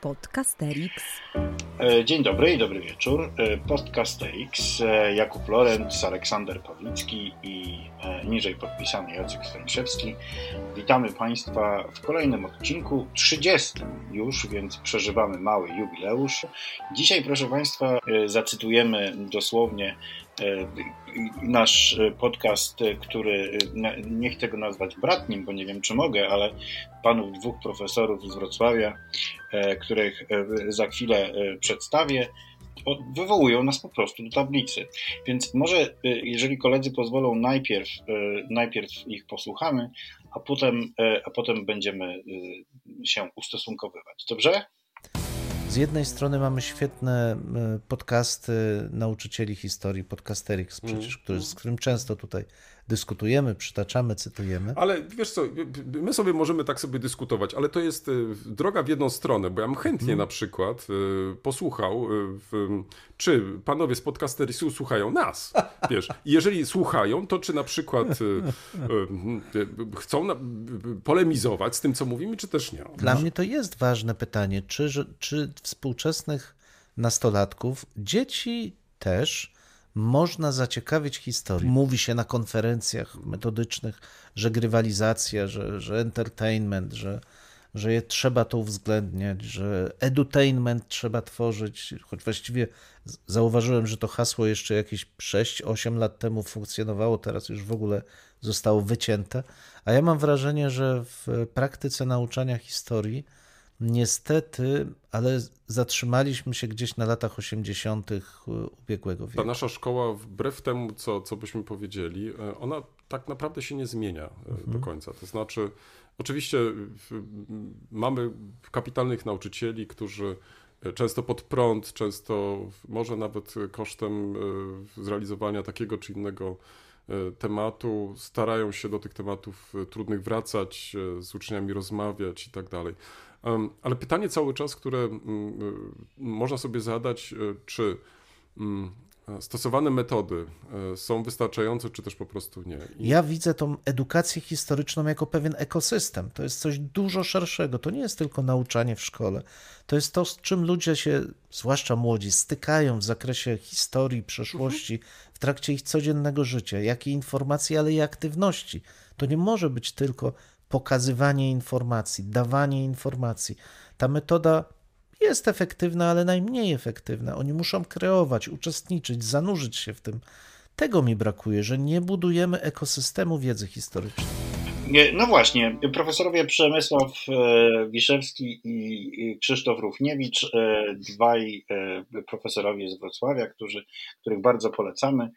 Podcasterix. E, dzień dobry i dobry wieczór. E, Podcasterix, e, Jakub Lorenz, Aleksander Pawlicki i niżej podpisany Jacek Stańszewski. Witamy Państwa w kolejnym odcinku, 30 już, więc przeżywamy mały jubileusz. Dzisiaj, proszę Państwa, zacytujemy dosłownie nasz podcast, który nie chcę go nazwać bratnim, bo nie wiem czy mogę, ale panów dwóch profesorów z Wrocławia, których za chwilę przedstawię, wywołują nas po prostu do tablicy. Więc może, jeżeli koledzy pozwolą, najpierw, najpierw ich posłuchamy, a potem, a potem będziemy się ustosunkowywać. Dobrze? Z jednej strony mamy świetne podcasty nauczycieli historii, podcasterix przecież, mm. który, z którym często tutaj dyskutujemy, przytaczamy, cytujemy. Ale wiesz co, my sobie możemy tak sobie dyskutować, ale to jest y, droga w jedną stronę, bo ja bym chętnie hmm. na przykład y, posłuchał, y, czy panowie z podcasterisu słuchają nas, wiesz. jeżeli słuchają, to czy na przykład chcą polemizować z tym, co mówimy, czy też nie. Dla mnie to jest ważne pytanie, czy, czy współczesnych nastolatków, dzieci też można zaciekawić historią. Mówi się na konferencjach metodycznych, że grywalizacja, że, że entertainment, że, że je trzeba to uwzględniać, że edutainment trzeba tworzyć, choć właściwie zauważyłem, że to hasło jeszcze jakieś 6-8 lat temu funkcjonowało, teraz już w ogóle zostało wycięte. A ja mam wrażenie, że w praktyce nauczania historii Niestety, ale zatrzymaliśmy się gdzieś na latach 80. ubiegłego wieku. Ta nasza szkoła, wbrew temu, co, co byśmy powiedzieli, e, ona tak naprawdę się nie zmienia e, mhm. do końca. To znaczy, oczywiście mamy kapitalnych nauczycieli, którzy e, często pod prąd, często może nawet kosztem zrealizowania takiego czy innego tematu, starają się do tych tematów trudnych wracać, z uczniami rozmawiać i tak dalej. Ale pytanie cały czas, które mm, y, można sobie zadać, y, czy mm, stosowane metody y, są wystarczające, czy też po prostu nie. I... Ja widzę tą edukację historyczną jako pewien ekosystem. To jest coś dużo szerszego. To nie jest tylko nauczanie w szkole. To jest to, z czym ludzie się, zwłaszcza młodzi, stykają w zakresie historii, przeszłości, w trakcie ich codziennego życia. Jakie informacje, ale i aktywności. To nie może być tylko pokazywanie informacji, dawanie informacji. Ta metoda jest efektywna, ale najmniej efektywna. Oni muszą kreować, uczestniczyć, zanurzyć się w tym. Tego mi brakuje, że nie budujemy ekosystemu wiedzy historycznej. No właśnie, profesorowie Przemysław e, Wiszewski i Krzysztof Równiewicz, e, dwaj e, profesorowie z Wrocławia, którzy, których bardzo polecamy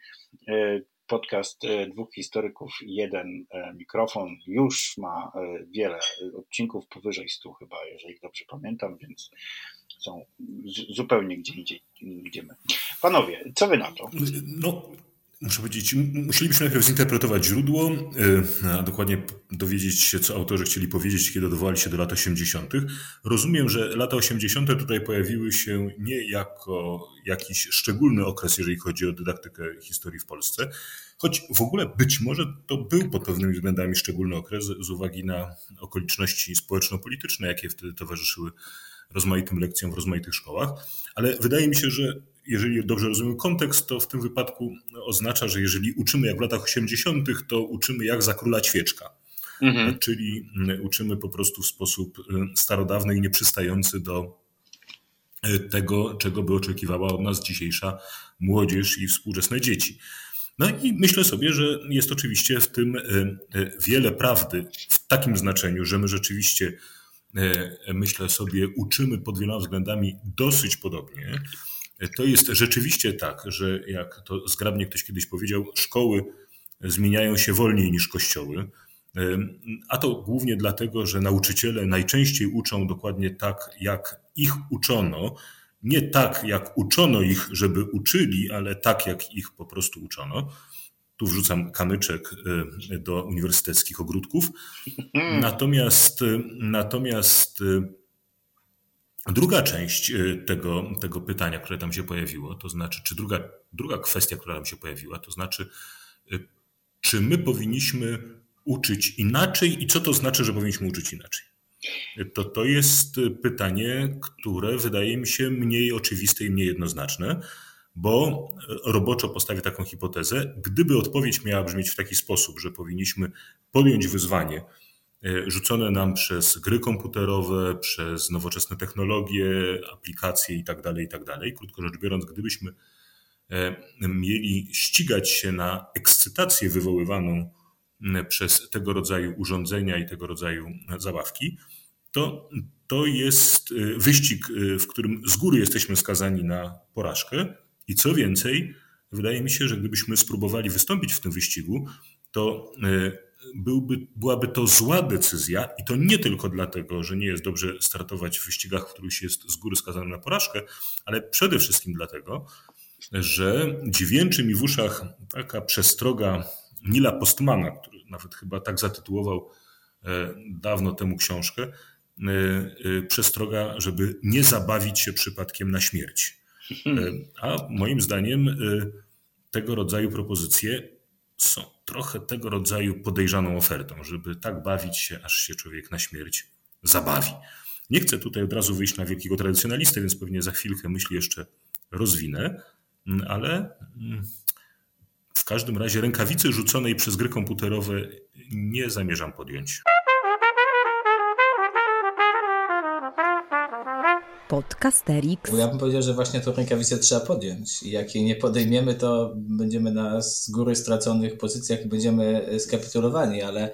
podcast e, dwóch historyków i jeden e, mikrofon już ma e, wiele odcinków, powyżej stu chyba, jeżeli dobrze pamiętam, więc są zupełnie gdzie indziej, gdzie. Panowie, co wy na to? No, Muszę powiedzieć, musielibyśmy najpierw zinterpretować źródło, y, a dokładnie dowiedzieć się, co autorzy chcieli powiedzieć, kiedy odwołali się do lat 80. Rozumiem, że lata 80. tutaj pojawiły się nie jako jakiś szczególny okres, jeżeli chodzi o dydaktykę historii w Polsce, choć w ogóle być może to był pod pewnymi względami szczególny okres z uwagi na okoliczności społeczno-polityczne, jakie wtedy towarzyszyły rozmaitym lekcjom w rozmaitych szkołach, ale wydaje mi się, że jeżeli dobrze rozumiem kontekst, to w tym wypadku oznacza, że jeżeli uczymy jak w latach 80., to uczymy jak za króla ćwieczka. Mhm. Czyli uczymy po prostu w sposób y, starodawny i nieprzystający do y, tego, czego by oczekiwała od nas dzisiejsza młodzież i współczesne dzieci. No i myślę sobie, że jest oczywiście w tym y, wiele prawdy, w takim znaczeniu, że my rzeczywiście, myślę sobie, uczymy pod wieloma względami dosyć podobnie. To jest rzeczywiście tak, że jak to zgrabnie ktoś kiedyś powiedział, szkoły zmieniają się wolniej niż kościoły. A to głównie dlatego, że nauczyciele najczęściej uczą dokładnie tak, jak ich uczono. Nie tak, jak uczono ich, żeby uczyli, ale tak, jak ich po prostu uczono. Tu wrzucam kamyczek do uniwersyteckich ogródków. Natomiast, natomiast Druga część y, tego, tego pytania, które tam się pojawiło, to znaczy, czy druga, druga kwestia, która tam się pojawiła, to znaczy, y, czy my powinniśmy uczyć inaczej i co to znaczy, że powinniśmy uczyć inaczej? to to jest pytanie, które wydaje mi się mniej oczywiste i mniej jednoznaczne, bo roboczo postawię taką hipotezę. Gdyby odpowiedź miała brzmieć w taki sposób, że powinniśmy podjąć wyzwanie rzucone nam przez gry komputerowe, przez nowoczesne technologie, aplikacje itd., tak itd., tak krótko rzecz biorąc, gdybyśmy e, mieli ścigać się na ekscytację wywoływaną przez tego rodzaju urządzenia i tego rodzaju zabawki, to, to jest wyścig, w którym z góry jesteśmy skazani na porażkę. I co więcej, wydaje mi się, że gdybyśmy spróbowali wystąpić w tym wyścigu, to byłby, byłaby to zła decyzja i to nie tylko dlatego, że nie jest dobrze startować w wyścigach, w których się jest z góry skazanym na porażkę, ale przede wszystkim dlatego, że dźwięczy mi w uszach taka przestroga Nila Postmana, który nawet chyba tak zatytułował e, dawno temu książkę, e, e, przestroga, żeby nie zabawić się przypadkiem na śmierć. A moim zdaniem tego rodzaju propozycje są trochę tego rodzaju podejrzaną ofertą, żeby tak bawić się, aż się człowiek na śmierć zabawi. Nie chcę tutaj od razu wyjść na wielkiego tradycjonalistę, więc pewnie za chwilkę myśli jeszcze rozwinę, ale mm, w każdym razie rękawicy rzuconej przez gry komputerowe nie zamierzam podjąć. Podcasterix. Ja bym powiedział, że właśnie tę rękawicę trzeba podjąć. I jak jej nie podejmiemy, to będziemy na z góry straconych pozycjach i będziemy skapitulowani, ale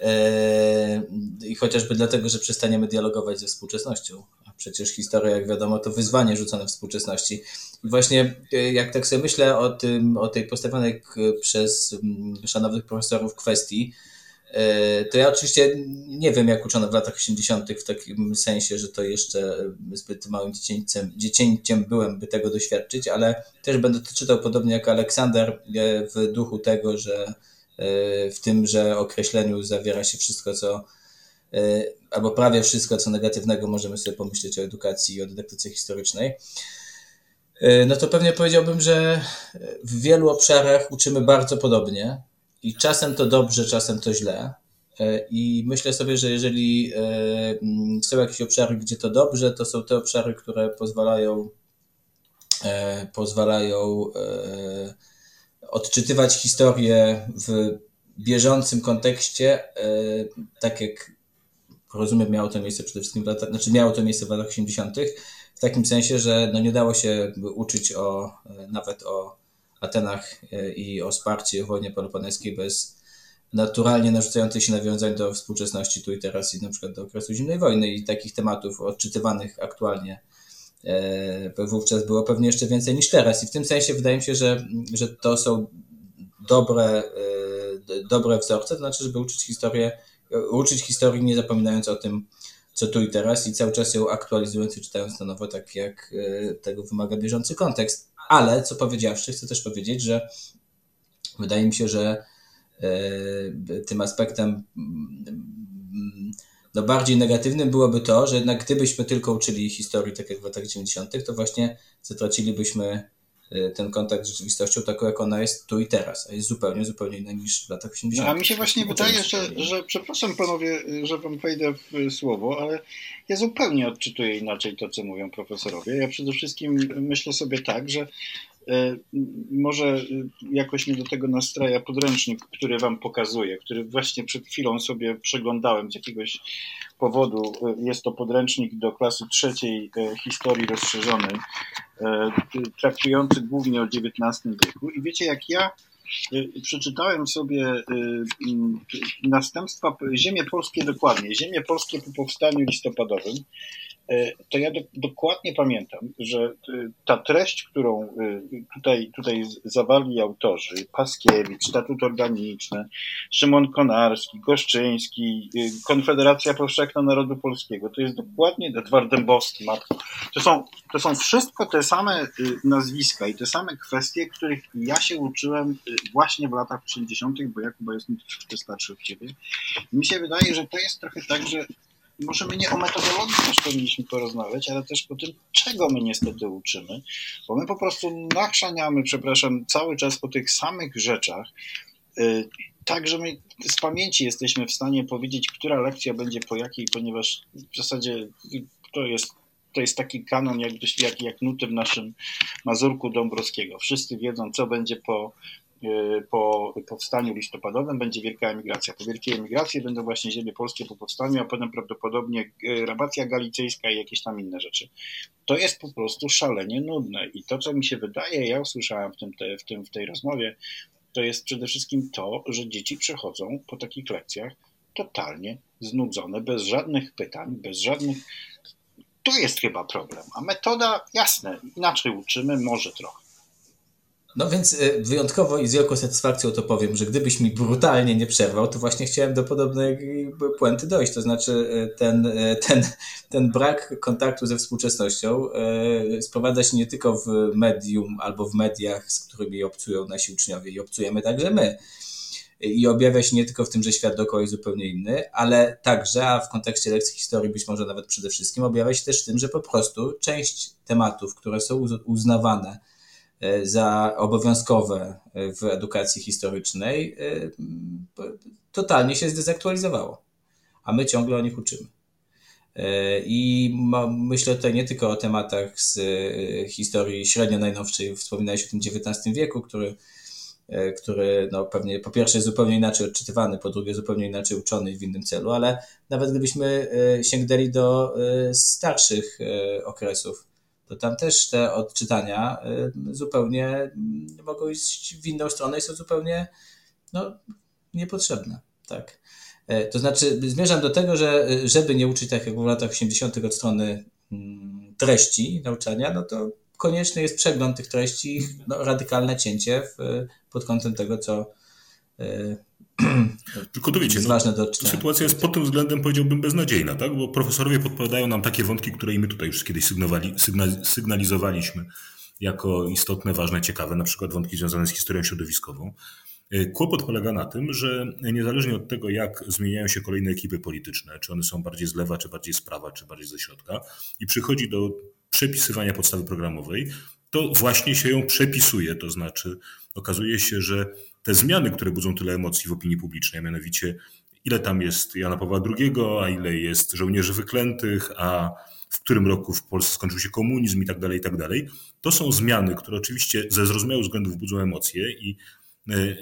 e, i chociażby dlatego, że przestaniemy dialogować ze współczesnością. A przecież historia, jak wiadomo, to wyzwanie rzucone współczesności. I właśnie e, jak tak sobie myślę o, tym, o tej postawionej przez szanownych profesorów kwestii, e, to ja oczywiście nie wiem, jak uczono w latach 80., w takim sensie, że to jeszcze zbyt małym dziecięciem, dziecięciem byłem, by tego doświadczyć, ale też będę to czytał podobnie jak Aleksander e, w duchu tego, że w tym, że określeniu zawiera się wszystko, co albo prawie wszystko, co negatywnego możemy sobie pomyśleć o edukacji i o dydaktyce historycznej. E, no to pewnie powiedziałbym, że w wielu obszarach uczymy bardzo podobnie i czasem to dobrze, czasem to źle. E, I myślę sobie, że jeżeli e, mm, są jakieś obszary, gdzie to dobrze, to są te obszary, które pozwalają, pozwalają odczytywać historię w bieżącym kontekście, tak jak rozumiem, miało to miejsce przede wszystkim w latach, znaczy miało to miejsce w latach 80., w takim sensie, że no nie dało się uczyć o, e, nawet o Atenach e, i o wsparciu w wojnie peloponeskiej bez naturalnie narzucających się nawiązań do współczesności tu i teraz i na przykład do okresu zimnej wojny. I takich tematów odczytywanych aktualnie e, wówczas było pewnie jeszcze więcej niż teraz. I w tym sensie wydaje mi się, że, że to są dobre, dobre wzorce, to znaczy, żeby uczyć historię, uczyć historii nie zapominając o tym, co tu i teraz i cały czas ją aktualizując i czytając na nowo, tak jak e, tego wymaga bieżący kontekst. Ale, co powiedziawszy, chcę też powiedzieć, że wydaje mi się, że e, tym aspektem mm, no bardziej negatywnym byłoby to, że jednak gdybyśmy tylko uczyli historii tak jak w latach 90., to właśnie zatracilibyśmy ten kontakt z rzeczywistością taką, jak ona jest tu i teraz, a jest zupełnie, zupełnie inna niż w latach 80. No, a mi się właśnie wydaje, że, że, przepraszam panowie, że wam wejdę w słowo, ale ja zupełnie odczytuję inaczej to, co mówią profesorowie. Ja przede wszystkim myślę sobie tak, że E, może jakoś mnie do tego nastraja podręcznik, który Wam pokazuję, który właśnie przed chwilą sobie przeglądałem z jakiegoś powodu. Jest to podręcznik do klasy trzeciej historii rozszerzonej, traktujący głównie o XIX wieku. I wiecie, jak ja przeczytałem sobie następstwa, ziemie polskie dokładnie, ziemie polskie po powstaniu listopadowym, E, to ja do, dokładnie pamiętam, że e, ta treść, którą e, tutaj, tutaj autorzy, Paskiewicz, Statut Organiczny, Szymon Konarski, Goszczyński, Konfederacja Powszechna Narodu Polskiego, to jest dokładnie Edward Dębowski, matko. To są, to są wszystko te same nazwiska i te same kwestie, których ja się uczyłem właśnie w latach 80., bo ja chyba jestem troszeczkę starszy od ciebie. Mi się wydaje, że to jest trochę tak, że może my nie o metodologii też powinniśmy porozmawiać, ale też o tym, czego my niestety uczymy, bo my po prostu nachrzaniamy, przepraszam, cały czas po tych samych rzeczach. Y, tak, że my z pamięci jesteśmy w stanie powiedzieć, która lekcja będzie po jakiej, ponieważ w zasadzie to jest, to jest taki kanon jak, jak, jak nuty w naszym Mazurku Dąbrowskiego. Wszyscy wiedzą, co będzie po po powstaniu listopadowym będzie wielka emigracja. Po wielkiej emigracji będą właśnie ziemie polskie po powstaniu, a potem prawdopodobnie e, rabacja galicyjska i jakieś tam inne rzeczy. To jest po prostu szalenie nudne i to, co mi się wydaje, ja usłyszałem w, tym, w, tym, w tej rozmowie, to jest przede wszystkim to, że dzieci przechodzą po takich lekcjach totalnie znudzone, bez żadnych pytań, bez żadnych. To jest chyba problem. A metoda, jasne, inaczej uczymy, może trochę. No więc y, wyjątkowo i z wielką satysfakcją to powiem, że gdybyś mi brutalnie nie przerwał, to właśnie chciałem do podobnej puenty dojść. To znaczy y, ten, y, ten, ten brak kontaktu ze współczesnością sprowadza się nie tylko w medium albo w mediach, z którymi obcują nasi uczniowie i obcujemy także my. I objawia się nie tylko w tym, że świat dookoła jest zupełnie inny, ale także, a w kontekście lekcji historii być może nawet przede wszystkim, objawia się też w tym, że po prostu część tematów, które są uznawane, za obowiązkowe e, w edukacji historycznej, e, totalnie się zdezaktualizowało, a my ciągle o nich uczymy. I myślę tutaj nie tylko o tematach z historii średnio najnowszej, wspominałeś o tym XIX wieku, który, który no pewnie po pierwsze jest zupełnie inaczej odczytywany, po drugie zupełnie inaczej uczony w innym celu, ale nawet gdybyśmy sięgnęli do starszych okresów, to tam też te odczytania y, zupełnie mogą iść w inną stronę i są zupełnie no, niepotrzebne. Tak. E, to znaczy, zmierzam do tego, że y, żeby nie uczyć tak jak w latach 80. od strony mm, treści nauczania, no to konieczny jest przegląd tych treści, no, radykalne cięcie w, pod kątem tego, co y, Tylko to wiecie, no, sytuacja jest pod tym względem, powiedziałbym, beznadziejna, tak? bo profesorowie podpowiadają nam takie wątki, które i my tutaj już kiedyś sygnalizowaliśmy jako istotne, ważne, ciekawe, na przykład wątki związane z historią środowiskową. E, kłopot polega na tym, że niezależnie od tego, jak zmieniają się kolejne ekipy polityczne, czy one są bardziej z lewa, czy bardziej z prawa, czy bardziej ze środka, i przychodzi do przepisywania podstawy programowej, to właśnie się ją przepisuje. To znaczy, okazuje się, że te zmiany, które budzą tyle emocji w opinii publicznej, mianowicie ile tam jest Jana Pawła II, a ile jest żołnierzy wyklętych, a w którym roku w Polsce skończył się komunizm i tak dalej, i tak dalej. To są zmiany, które oczywiście ze zrozumiałych względów budzą emocje i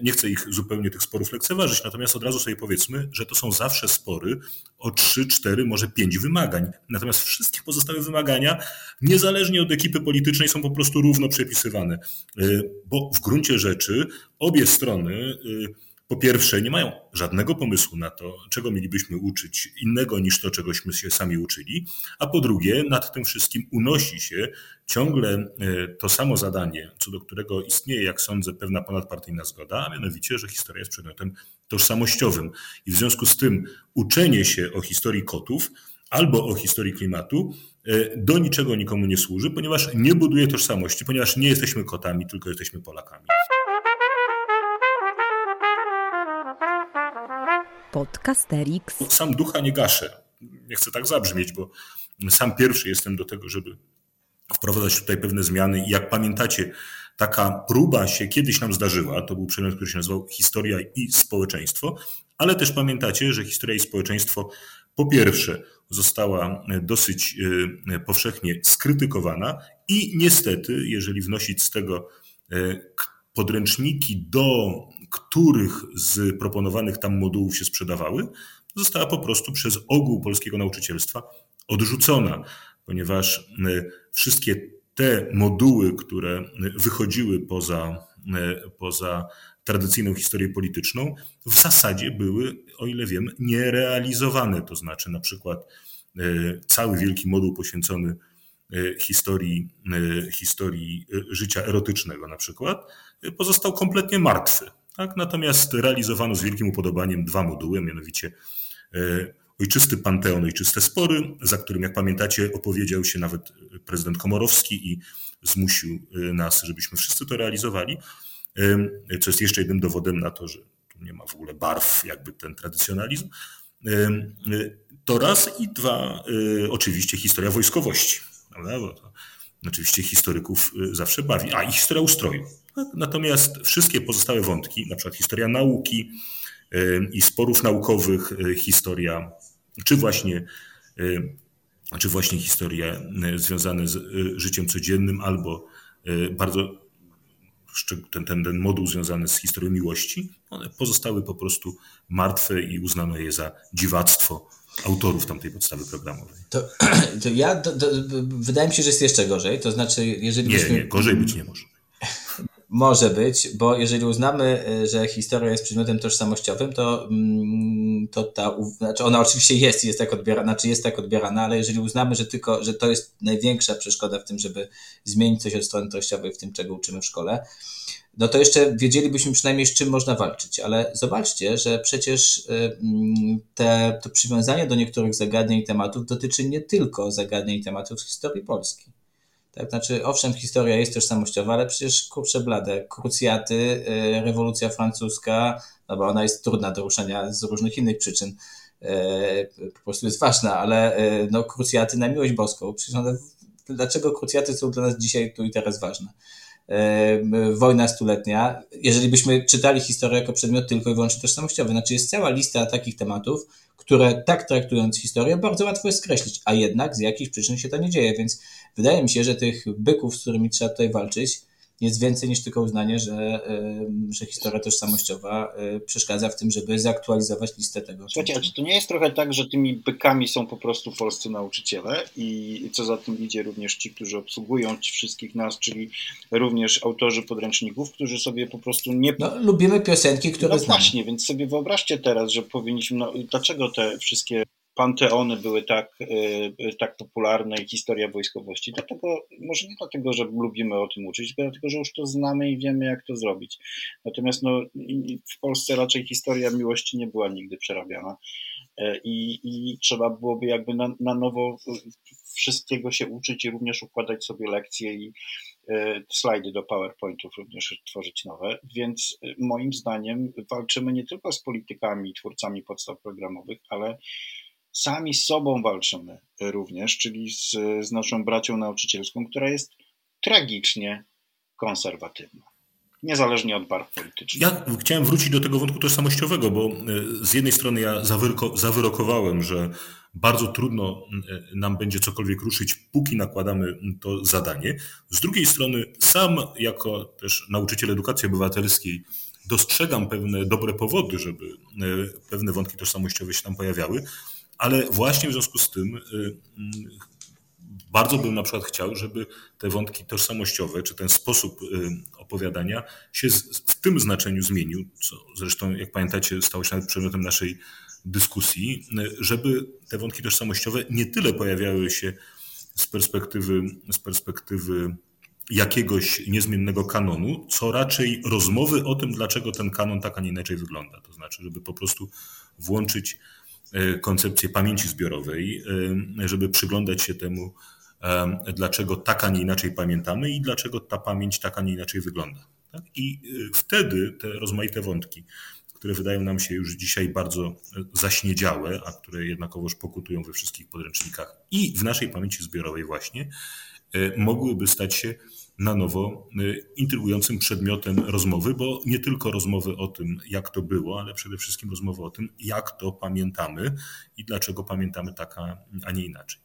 nie chcę ich zupełnie tych sporów lekceważyć, natomiast od razu sobie powiedzmy, że to są zawsze spory o 3, 4, może 5 wymagań. Natomiast wszystkie pozostałe wymagania, niezależnie od ekipy politycznej, są po prostu równo przepisywane. E, bo w gruncie rzeczy obie strony e, po pierwsze, nie mają żadnego pomysłu na to, czego mielibyśmy uczyć innego niż to, czegośmy się sami uczyli, a po drugie, nad tym wszystkim unosi się ciągle e, to samo zadanie, co do którego istnieje, jak sądzę, pewna ponadpartyjna zgoda, a mianowicie, że historia jest przedmiotem tożsamościowym. I w związku z tym uczenie się o historii kotów albo o historii klimatu e, do niczego nikomu nie służy, ponieważ nie buduje tożsamości, ponieważ nie jesteśmy kotami, tylko jesteśmy Polakami. Podcasterix. Sam ducha nie gaszę. Nie chcę tak zabrzmieć, bo sam pierwszy jestem do tego, żeby wprowadzać tutaj pewne zmiany. I jak pamiętacie, taka próba się kiedyś nam zdarzyła. To był przedmiot, który się nazywał Historia i społeczeństwo. Ale też pamiętacie, że historia i społeczeństwo po pierwsze została dosyć e, powszechnie skrytykowana i niestety, jeżeli wnosić z tego e, podręczniki do których z proponowanych tam modułów się sprzedawały, została po prostu przez ogół polskiego nauczycielstwa odrzucona, ponieważ e, wszystkie te moduły, które wychodziły poza, e, poza tradycyjną historię polityczną, w zasadzie były, o ile wiem, nierealizowane. To znaczy, na przykład e, cały wielki moduł poświęcony historii, historii życia erotycznego, na przykład, pozostał kompletnie martwy. Tak? Natomiast realizowano z wielkim upodobaniem dwa moduły, mianowicie e, Ojczysty Panteon, Ojczyste Spory, za którym, jak pamiętacie, opowiedział się nawet prezydent Komorowski i zmusił e, nas, żebyśmy wszyscy to realizowali, e, co jest jeszcze jednym dowodem na to, że tu nie ma w ogóle barw, jakby ten tradycjonalizm. To raz i dwa, oczywiście historia wojskowości, oczywiście historyków zawsze bawi, a i historia ustroju. Natomiast wszystkie pozostałe wątki, na przykład historia nauki, i sporów naukowych historia, czy właśnie, czy właśnie historia związane z życiem codziennym, albo bardzo ten, ten, ten moduł związany z historią miłości, one pozostały po prostu martwe i uznano je za dziwactwo autorów tamtej podstawy programowej. To, to ja, to, to, wydaje mi się, że jest jeszcze gorzej, to znaczy, jeżeli... Nie, byśmy... nie, gorzej być nie może. Może być, bo jeżeli uznamy, y, że historia jest przedmiotem tożsamościowym, to, mm, to ta, znaczy ona oczywiście jest jest tak odbierana, znaczy jest tak odbierana, ale jeżeli uznamy, że tylko, że to jest największa przeszkoda w tym, żeby zmienić coś od strony treściowej w tym, czego uczymy w szkole, no to jeszcze wiedzielibyśmy przynajmniej z czym można walczyć. Ale zobaczcie, że przecież y, mm, te, to przywiązanie do niektórych zagadnień i tematów dotyczy nie tylko zagadnień i tematów z historii Polski. Tak, znaczy, owszem, historia jest tożsamościowa, ale przecież kurczę blade, krucjaty, y, rewolucja francuska, no bo ona jest trudna do ruszenia z różnych innych przyczyn, y, po prostu jest ważna, ale no, krucjaty na miłość boską, przecież one, dlaczego krucjaty są dla nas dzisiaj tu i teraz ważne? Wojna stuletnia, jeżeli byśmy czytali historię jako przedmiot tylko i wyłącznie tożsamościowy. Znaczy jest cała lista takich tematów, które tak traktując historię bardzo łatwo jest skreślić, a jednak z jakichś przyczyn się to nie dzieje, więc wydaje mi się, że tych byków, z którymi trzeba tutaj walczyć, jest więcej niż tylko uznanie, że, że historia tożsamościowa e, przeszkadza w tym, żeby zaktualizować listę tego. Słuchajcie, czy to nie jest trochę tak, że tymi bykami są po prostu polscy nauczyciele i co za tym idzie również ci, którzy obsługują wszystkich nas, czyli również autorzy podręczników, którzy sobie po prostu nie... No, lubimy piosenki, które no, znamy. właśnie, więc sobie wyobraźcie teraz, że powinniśmy, no, dlaczego te wszystkie panteony były tak, y, tak popularne i historia wojskowości. Dlatego, może nie dlatego, że lubimy o tym uczyć, tylko dlatego, że już to znamy i wiemy, jak to zrobić. Natomiast no, w Polsce raczej historia miłości nie była nigdy przerabiana. E, I, i trzeba byłoby jakby na, na nowo wszystkiego się uczyć i również układać sobie lekcje i e, slajdy do PowerPointów również tworzyć nowe. Więc e, moim zdaniem walczymy nie tylko z politykami, twórcami podstaw programowych, ale sami z sobą walczymy również, czyli z, z naszą bracią nauczycielską, która jest tragicznie konserwatywna. Niezależnie od barw politycznych. Ja chciałem wrócić do tego wątku tożsamościowego, bo e, z jednej strony ja zawyroko, zawyrokowałem, że bardzo trudno e, nam będzie cokolwiek ruszyć, póki nakładamy to zadanie. Z drugiej strony, sam jako też nauczyciel edukacji obywatelskiej dostrzegam pewne dobre powody, żeby e, pewne wątki tożsamościowe się tam pojawiały. Ale właśnie w związku z tym y, y, bardzo bym na przykład chciał, żeby te wątki tożsamościowe, czy ten sposób y, opowiadania się w tym znaczeniu zmienił, co zresztą, jak pamiętacie, stało się nawet przedmiotem naszej dyskusji, żeby te wątki tożsamościowe nie tyle pojawiały się z perspektywy, z perspektywy jakiegoś niezmiennego kanonu, co raczej rozmowy o tym, dlaczego ten kanon tak, a nie inaczej wygląda. To znaczy, żeby po prostu włączyć koncepcję pamięci zbiorowej, e, żeby przyglądać się temu, e, dlaczego tak, a nie inaczej pamiętamy i dlaczego ta pamięć tak, a nie inaczej wygląda. Tak? I wtedy te rozmaite wątki, które wydają nam się już dzisiaj bardzo zaśniedziałe, a które jednakowoż pokutują we wszystkich podręcznikach i w naszej pamięci zbiorowej właśnie, mogłyby stać się na nowo y, intrygującym przedmiotem rozmowy, bo nie tylko rozmowy o tym, jak to było, ale przede wszystkim rozmowy o tym, jak to pamiętamy i dlaczego pamiętamy tak, a nie inaczej.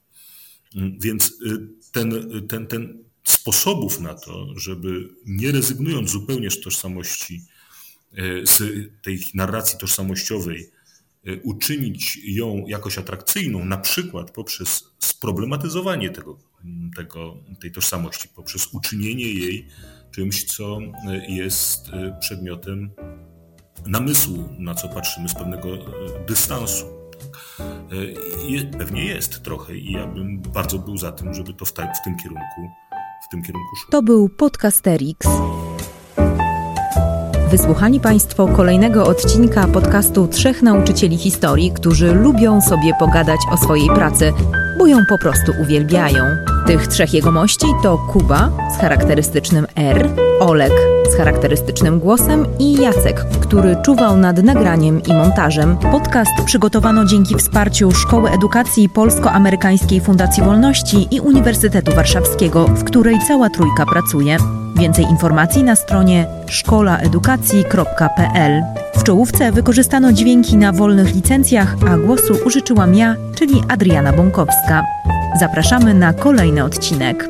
Mm, więc y, ten, ten, ten sposobów na to, żeby nie rezygnując zupełnie z tożsamości, y, z tej narracji tożsamościowej, uczynić ją jakoś atrakcyjną, na przykład poprzez sproblematyzowanie tego tego, tej tożsamości, poprzez uczynienie jej czymś, co jest e, przedmiotem namysłu, na co patrzymy z pewnego dystansu. E, pewnie jest trochę i ja bym bardzo był za tym, żeby to w, w tym kierunku w tym kierunku szło. To był Podcasterix. Wysłuchali Państwo kolejnego odcinka podcastu Trzech Nauczycieli Historii, którzy lubią sobie pogadać o swojej pracy, bo ją po prostu uwielbiają. Tych trzech jegomości to Kuba z charakterystycznym R, Olek z charakterystycznym głosem i Jacek, który czuwał nad nagraniem i montażem. Podcast przygotowano dzięki wsparciu Szkoły Edukacji Polsko-Amerykańskiej Fundacji Wolności i Uniwersytetu Warszawskiego, w której cała trójka pracuje. Więcej informacji na stronie szkolaedukacji.pl. czołówce wykorzystano dźwięki na wolnych licencjach, a głosu użyczyłam ja, czyli Adriana Bąkowska. Zapraszamy na kolejny odcinek.